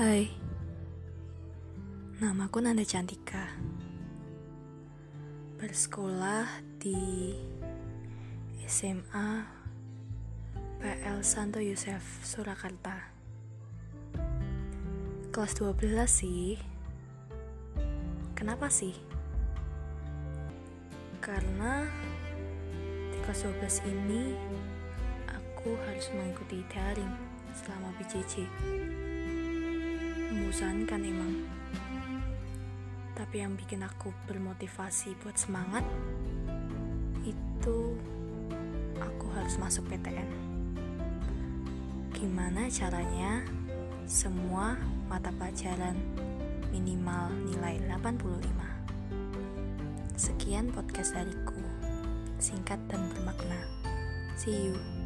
Hai, namaku Nanda Cantika. Bersekolah di SMA PL Santo Yosef Surakarta. Kelas 12 sih. Kenapa sih? Karena di kelas 12 ini aku harus mengikuti daring selama BCC membosankan emang. Tapi yang bikin aku bermotivasi buat semangat itu aku harus masuk PTN gimana caranya semua mata pelajaran minimal nilai 85 sekian podcast dariku singkat dan bermakna. See you